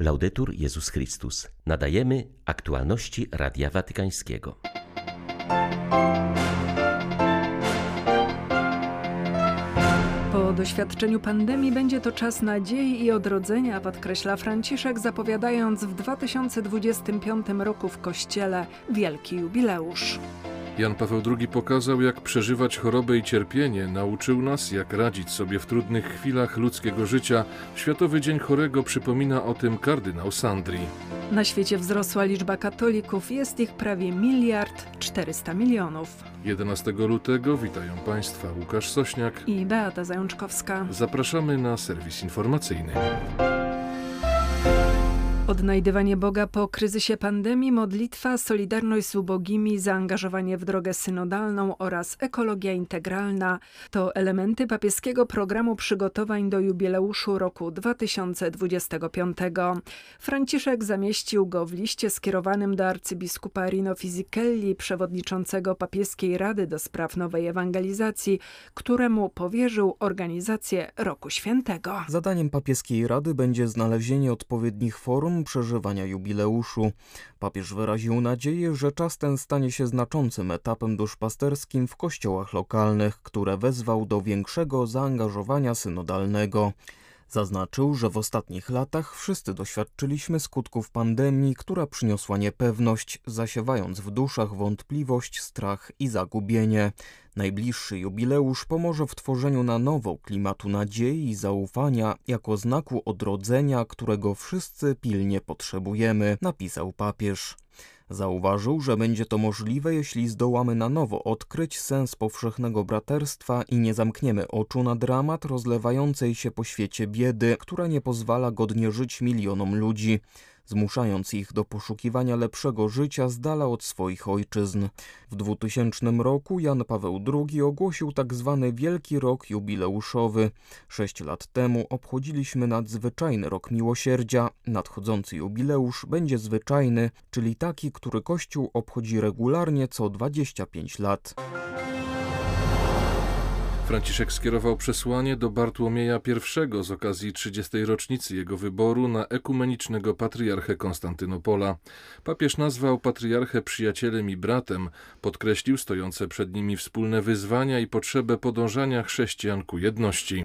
Laudetur Jezus Chrystus. Nadajemy aktualności Radia Watykańskiego. Po doświadczeniu pandemii będzie to czas nadziei i odrodzenia, podkreśla Franciszek, zapowiadając w 2025 roku w Kościele wielki jubileusz. Jan Paweł II pokazał, jak przeżywać chorobę i cierpienie, nauczył nas, jak radzić sobie w trudnych chwilach ludzkiego życia. Światowy Dzień Chorego przypomina o tym kardynał Sandri. Na świecie wzrosła liczba katolików, jest ich prawie miliard 400 milionów. 11 lutego witają Państwa Łukasz Sośniak i Beata Zajączkowska. Zapraszamy na serwis informacyjny. Odnajdywanie Boga po kryzysie pandemii, modlitwa, solidarność z ubogimi, zaangażowanie w drogę synodalną oraz ekologia integralna to elementy papieskiego programu przygotowań do jubileuszu roku 2025. Franciszek zamieścił go w liście skierowanym do arcybiskupa Rino Fisicelli, przewodniczącego papieskiej Rady do Spraw Nowej Ewangelizacji, któremu powierzył organizację Roku Świętego. Zadaniem papieskiej Rady będzie znalezienie odpowiednich przeżywania jubileuszu. Papież wyraził nadzieję, że czas ten stanie się znaczącym etapem duszpasterskim w kościołach lokalnych, które wezwał do większego zaangażowania synodalnego. Zaznaczył, że w ostatnich latach wszyscy doświadczyliśmy skutków pandemii, która przyniosła niepewność, zasiewając w duszach wątpliwość, strach i zagubienie. Najbliższy jubileusz pomoże w tworzeniu na nowo klimatu nadziei i zaufania jako znaku odrodzenia, którego wszyscy pilnie potrzebujemy, napisał papież. Zauważył, że będzie to możliwe, jeśli zdołamy na nowo odkryć sens powszechnego braterstwa i nie zamkniemy oczu na dramat rozlewającej się po świecie biedy, która nie pozwala godnie żyć milionom ludzi zmuszając ich do poszukiwania lepszego życia z dala od swoich ojczyzn. W 2000 roku Jan Paweł II ogłosił tzw. Tak Wielki Rok Jubileuszowy. Sześć lat temu obchodziliśmy nadzwyczajny rok miłosierdzia. Nadchodzący jubileusz będzie zwyczajny, czyli taki, który Kościół obchodzi regularnie co 25 lat. Franciszek skierował przesłanie do Bartłomieja I z okazji 30. rocznicy jego wyboru na ekumenicznego patriarchę Konstantynopola. Papież nazwał patriarchę przyjacielem i bratem, podkreślił stojące przed nimi wspólne wyzwania i potrzebę podążania chrześcijan ku jedności.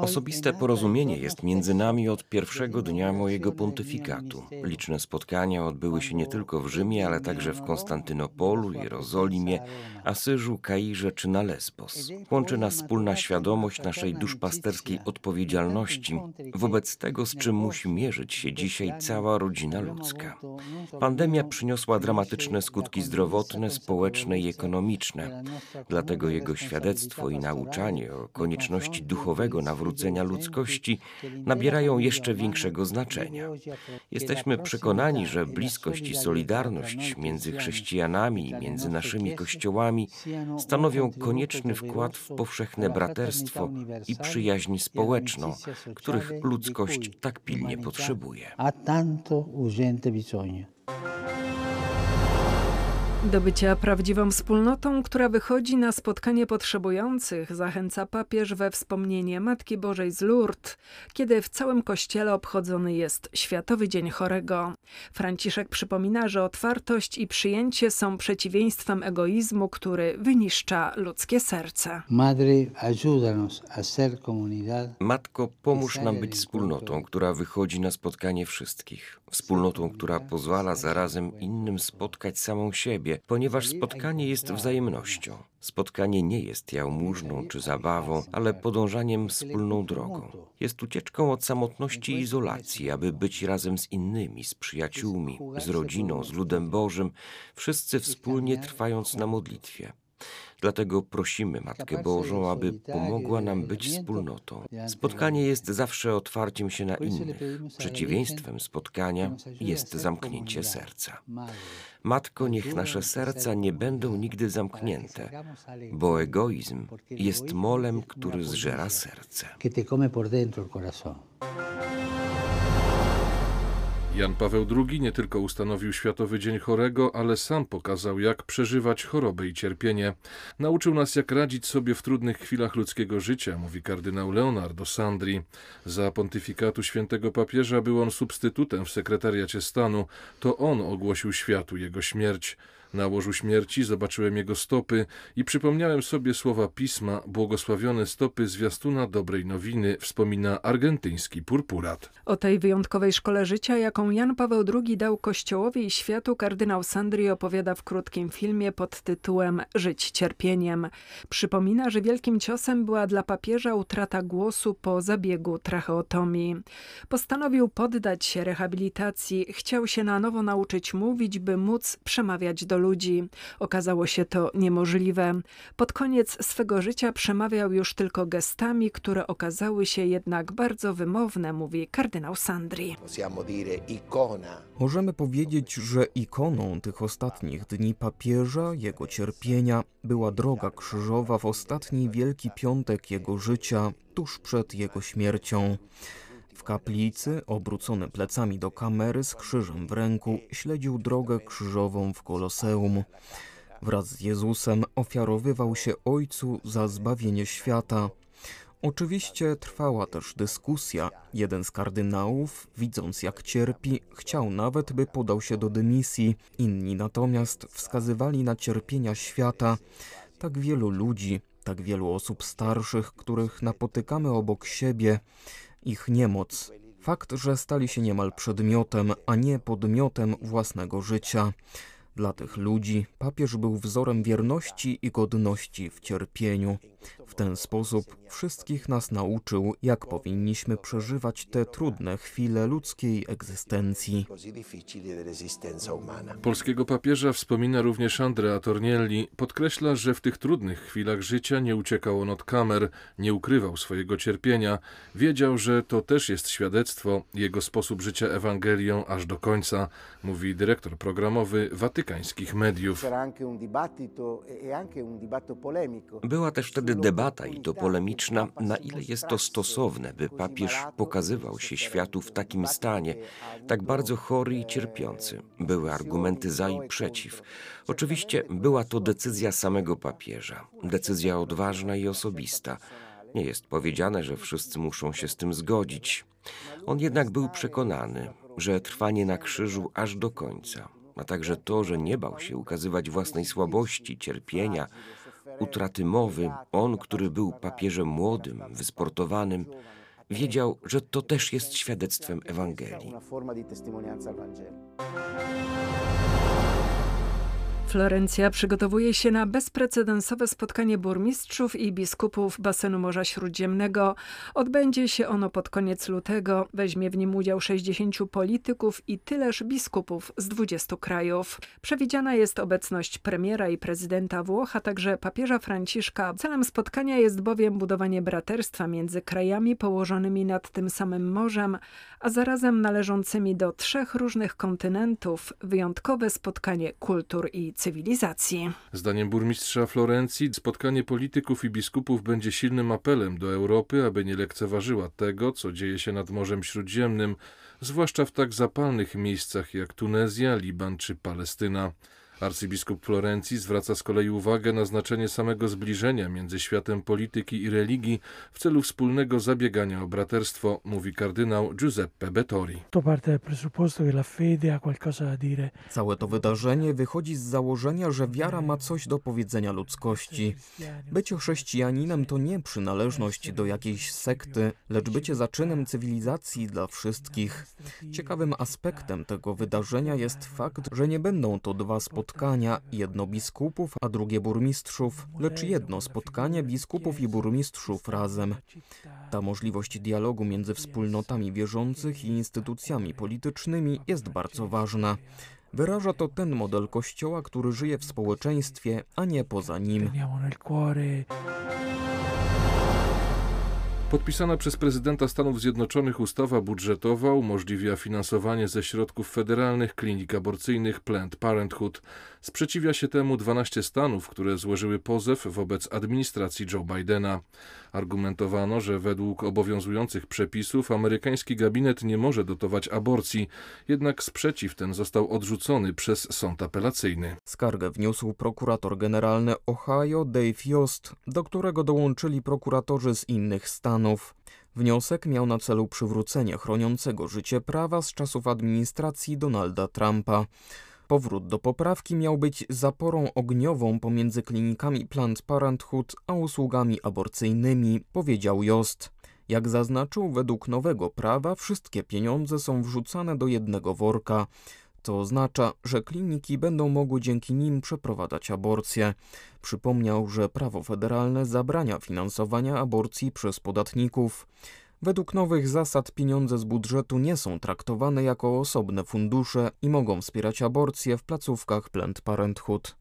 Osobiste porozumienie jest między nami od pierwszego dnia mojego pontyfikatu. Liczne spotkania odbyły się nie tylko w Rzymie, ale także w Konstantynopolu, Jerozolimie, Asyżu, Kairze czy na Lesbos. Łączy nas wspólna świadomość naszej duszpasterskiej odpowiedzialności wobec tego, z czym musi mierzyć się dzisiaj cała rodzina ludzka. Pandemia przyniosła dramatyczne skutki zdrowotne, społeczne i ekonomiczne. Dlatego jego świadectwo i nauczanie o konieczności duchowego nawrócenia ludzkości nabierają jeszcze większego znaczenia. Jesteśmy przekonani, że bliskość i solidarność między chrześcijanami i między naszymi kościołami stanowią konieczny wkład w powszechne braterstwo i przyjaźń społeczną, których ludzkość tak pilnie potrzebuje. Do bycia prawdziwą wspólnotą, która wychodzi na spotkanie potrzebujących, zachęca papież we wspomnienie Matki Bożej z Lourdes, kiedy w całym kościele obchodzony jest Światowy Dzień Chorego. Franciszek przypomina, że otwartość i przyjęcie są przeciwieństwem egoizmu, który wyniszcza ludzkie serce. Matko, pomóż nam być wspólnotą, która wychodzi na spotkanie wszystkich. Wspólnotą, która pozwala zarazem innym spotkać samą siebie, ponieważ spotkanie jest wzajemnością. Spotkanie nie jest jałmużną czy zabawą, ale podążaniem wspólną drogą. Jest ucieczką od samotności i izolacji, aby być razem z innymi, z przyjaciółmi, z rodziną, z ludem Bożym, wszyscy wspólnie trwając na modlitwie. Dlatego prosimy Matkę Bożą, aby pomogła nam być wspólnotą. Spotkanie jest zawsze otwarciem się na innych. Przeciwieństwem spotkania jest zamknięcie serca. Matko, niech nasze serca nie będą nigdy zamknięte, bo egoizm jest molem, który zżera serce. Jan Paweł II nie tylko ustanowił Światowy Dzień Chorego, ale sam pokazał, jak przeżywać chorobę i cierpienie. Nauczył nas, jak radzić sobie w trudnych chwilach ludzkiego życia, mówi kardynał Leonardo Sandri. Za pontyfikatu świętego papieża był on substytutem w sekretariacie stanu. To on ogłosił światu jego śmierć. Na łożu śmierci zobaczyłem jego stopy i przypomniałem sobie słowa pisma Błogosławione stopy zwiastuna dobrej nowiny, wspomina argentyński purpurat. O tej wyjątkowej szkole życia, jaką Jan Paweł II dał Kościołowi i światu, kardynał Sandri opowiada w krótkim filmie pod tytułem Żyć cierpieniem. Przypomina, że wielkim ciosem była dla papieża utrata głosu po zabiegu tracheotomii. Postanowił poddać się rehabilitacji, chciał się na nowo nauczyć mówić, by móc przemawiać do ludzi. Okazało się to niemożliwe. Pod koniec swego życia przemawiał już tylko gestami, które okazały się jednak bardzo wymowne, mówi kardynał Sandri. Możemy powiedzieć, że ikoną tych ostatnich dni papieża, jego cierpienia, była droga krzyżowa w ostatni Wielki Piątek jego życia, tuż przed jego śmiercią. Kaplicy, obrócony plecami do kamery z krzyżem w ręku, śledził drogę krzyżową w Koloseum. Wraz z Jezusem ofiarowywał się Ojcu za zbawienie świata. Oczywiście trwała też dyskusja. Jeden z kardynałów, widząc jak cierpi, chciał nawet, by podał się do dymisji. Inni natomiast wskazywali na cierpienia świata. Tak wielu ludzi, tak wielu osób starszych, których napotykamy obok siebie ich niemoc, fakt, że stali się niemal przedmiotem, a nie podmiotem własnego życia. Dla tych ludzi papież był wzorem wierności i godności w cierpieniu. W ten sposób wszystkich nas nauczył, jak powinniśmy przeżywać te trudne chwile ludzkiej egzystencji. Polskiego papieża wspomina również Andrea Tornielli. Podkreśla, że w tych trudnych chwilach życia nie uciekał on od kamer, nie ukrywał swojego cierpienia. Wiedział, że to też jest świadectwo, jego sposób życia Ewangelią aż do końca, mówi dyrektor programowy watykańskich mediów. Była też wtedy debata i to polemiczna, na ile jest to stosowne, by papież pokazywał się światu w takim stanie, tak bardzo chory i cierpiący. Były argumenty za i przeciw. Oczywiście była to decyzja samego papieża, decyzja odważna i osobista. Nie jest powiedziane, że wszyscy muszą się z tym zgodzić. On jednak był przekonany, że trwanie na krzyżu aż do końca, a także to, że nie bał się ukazywać własnej słabości, cierpienia, utraty mowy, on, który był papieżem młodym, wysportowanym, wiedział, że to też jest świadectwem Ewangelii. Florencja przygotowuje się na bezprecedensowe spotkanie burmistrzów i biskupów basenu Morza Śródziemnego. Odbędzie się ono pod koniec lutego. Weźmie w nim udział 60 polityków i tyleż biskupów z 20 krajów. Przewidziana jest obecność premiera i prezydenta Włoch, a także papieża Franciszka. Celem spotkania jest bowiem budowanie braterstwa między krajami położonymi nad tym samym morzem, a zarazem należącymi do trzech różnych kontynentów. Wyjątkowe spotkanie kultur i cywilizacji. Zdaniem burmistrza Florencji spotkanie polityków i biskupów będzie silnym apelem do Europy, aby nie lekceważyła tego, co dzieje się nad Morzem Śródziemnym, zwłaszcza w tak zapalnych miejscach jak Tunezja, Liban czy Palestyna. Arcybiskup Florencji zwraca z kolei uwagę na znaczenie samego zbliżenia między światem polityki i religii w celu wspólnego zabiegania o braterstwo, mówi kardynał Giuseppe Bettori. Całe to wydarzenie wychodzi z założenia, że wiara ma coś do powiedzenia ludzkości. Bycie chrześcijaninem to nie przynależność do jakiejś sekty, lecz bycie zaczynem cywilizacji dla wszystkich. Ciekawym aspektem tego wydarzenia jest fakt, że nie będą to dwa spotkania spotkania, jedno biskupów, a drugie burmistrzów, lecz jedno spotkanie biskupów i burmistrzów razem. Ta możliwość dialogu między wspólnotami wierzących i instytucjami politycznymi jest bardzo ważna. Wyraża to ten model kościoła, który żyje w społeczeństwie, a nie poza nim. Podpisana przez prezydenta Stanów Zjednoczonych ustawa budżetowa umożliwia finansowanie ze środków federalnych klinik aborcyjnych Planned Parenthood. Sprzeciwia się temu 12 stanów, które złożyły pozew wobec administracji Joe Bidena. Argumentowano, że według obowiązujących przepisów amerykański gabinet nie może dotować aborcji, jednak sprzeciw ten został odrzucony przez sąd apelacyjny. Skargę wniósł prokurator generalny Ohio Dave Yost, do którego dołączyli prokuratorzy z innych stanów. Wniosek miał na celu przywrócenie chroniącego życie prawa z czasów administracji Donalda Trumpa. Powrót do poprawki miał być zaporą ogniową pomiędzy klinikami Planned Parenthood a usługami aborcyjnymi, powiedział Jost. Jak zaznaczył, według nowego prawa wszystkie pieniądze są wrzucane do jednego worka co oznacza, że kliniki będą mogły dzięki nim przeprowadzać aborcje. Przypomniał, że prawo federalne zabrania finansowania aborcji przez podatników. Według nowych zasad pieniądze z budżetu nie są traktowane jako osobne fundusze i mogą wspierać aborcje w placówkach Planned Parenthood.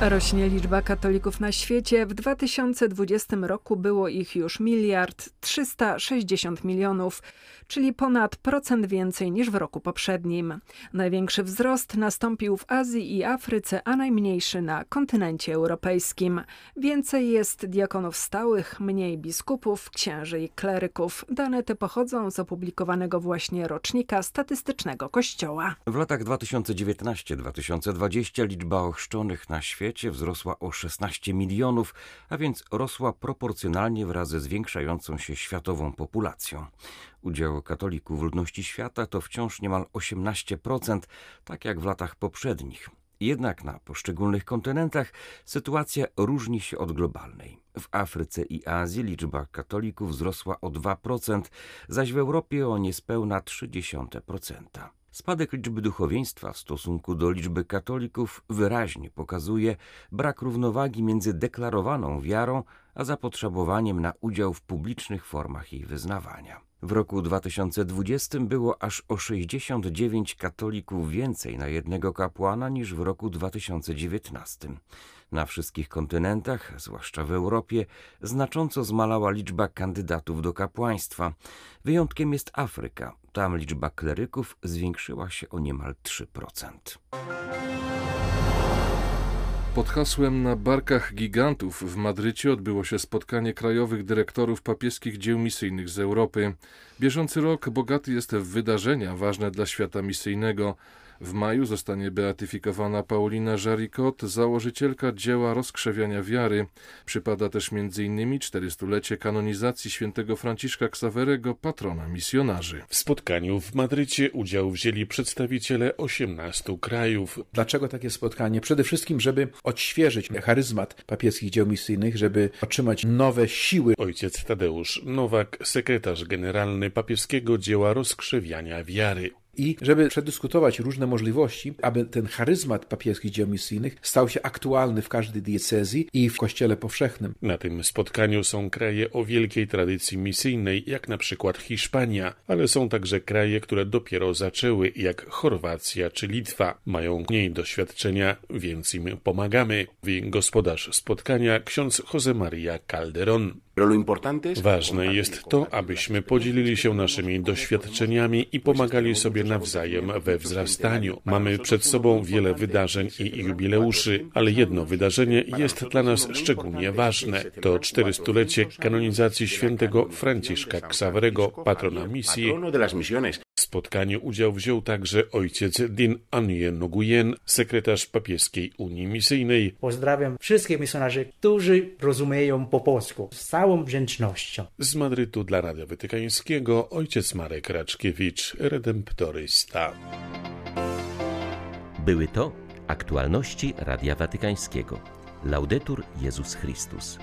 Rośnie liczba katolików na świecie. W 2020 roku było ich już miliard 360 milionów, czyli ponad procent więcej niż w roku poprzednim. Największy wzrost nastąpił w Azji i Afryce, a najmniejszy na kontynencie europejskim. Więcej jest diakonów stałych, mniej biskupów, księży i kleryków. Dane te pochodzą z opublikowanego właśnie rocznika statystycznego Kościoła. W latach 2019-2020 liczba ochrzczonych na świecie świecie wzrosła o 16 milionów, a więc rosła proporcjonalnie wraz ze zwiększającą się światową populacją. Udział katolików w ludności świata to wciąż niemal 18%, tak jak w latach poprzednich. Jednak na poszczególnych kontynentach sytuacja różni się od globalnej. W Afryce i Azji liczba katolików wzrosła o 2%, zaś w Europie o niespełna 0,3%. Spadek liczby duchowieństwa w stosunku do liczby katolików wyraźnie pokazuje brak równowagi między deklarowaną wiarą a zapotrzebowaniem na udział w publicznych formach jej wyznawania. W roku 2020 było aż o 69 katolików więcej na jednego kapłana niż w roku 2019. Na wszystkich kontynentach, zwłaszcza w Europie, znacząco zmalała liczba kandydatów do kapłaństwa. Wyjątkiem jest Afryka. Tam liczba kleryków zwiększyła się o niemal 3%. Pod hasłem Na barkach gigantów w Madrycie odbyło się spotkanie krajowych dyrektorów papieskich dzieł misyjnych z Europy. Bieżący rok bogaty jest w wydarzenia ważne dla świata misyjnego. W maju zostanie beatyfikowana Paulina Jaricot, założycielka dzieła rozkrzewiania wiary. Przypada też m.in. 400-lecie kanonizacji świętego Franciszka Ksawerego, patrona misjonarzy. W spotkaniu w Madrycie udział wzięli przedstawiciele 18 krajów. Dlaczego takie spotkanie? Przede wszystkim, żeby odświeżyć charyzmat papieskich dzieł misyjnych, żeby otrzymać nowe siły. Ojciec Tadeusz Nowak, sekretarz generalny papieskiego dzieła rozkrzewiania wiary i żeby przedyskutować różne możliwości, aby ten charyzmat papieskich dzieł misyjnych stał się aktualny w każdej diecezji i w Kościele powszechnym. Na tym spotkaniu są kraje o wielkiej tradycji misyjnej, jak na przykład Hiszpania, ale są także kraje, które dopiero zaczęły, jak Chorwacja czy Litwa. Mają mniej doświadczenia, więc im pomagamy. Gospodarz spotkania, ksiądz Jose Maria Calderon. Ważne jest to, abyśmy podzielili się naszymi doświadczeniami i pomagali sobie nawzajem we wzrastaniu. Mamy przed sobą wiele wydarzeń i jubileuszy, ale jedno wydarzenie jest dla nas szczególnie ważne. To 400-lecie kanonizacji świętego Franciszka Ksawerego, patrona misji. W spotkaniu udział wziął także ojciec Din Anie Nguyen, sekretarz papieskiej Unii Misyjnej. Pozdrawiam wszystkich misjonarzy, którzy rozumieją po polsku. Z całą wdzięcznością. Z Madrytu dla Radia Watykańskiego ojciec Marek Raczkiewicz, redemptorysta. Były to aktualności Radia Watykańskiego. Laudetur Jezus Chrystus.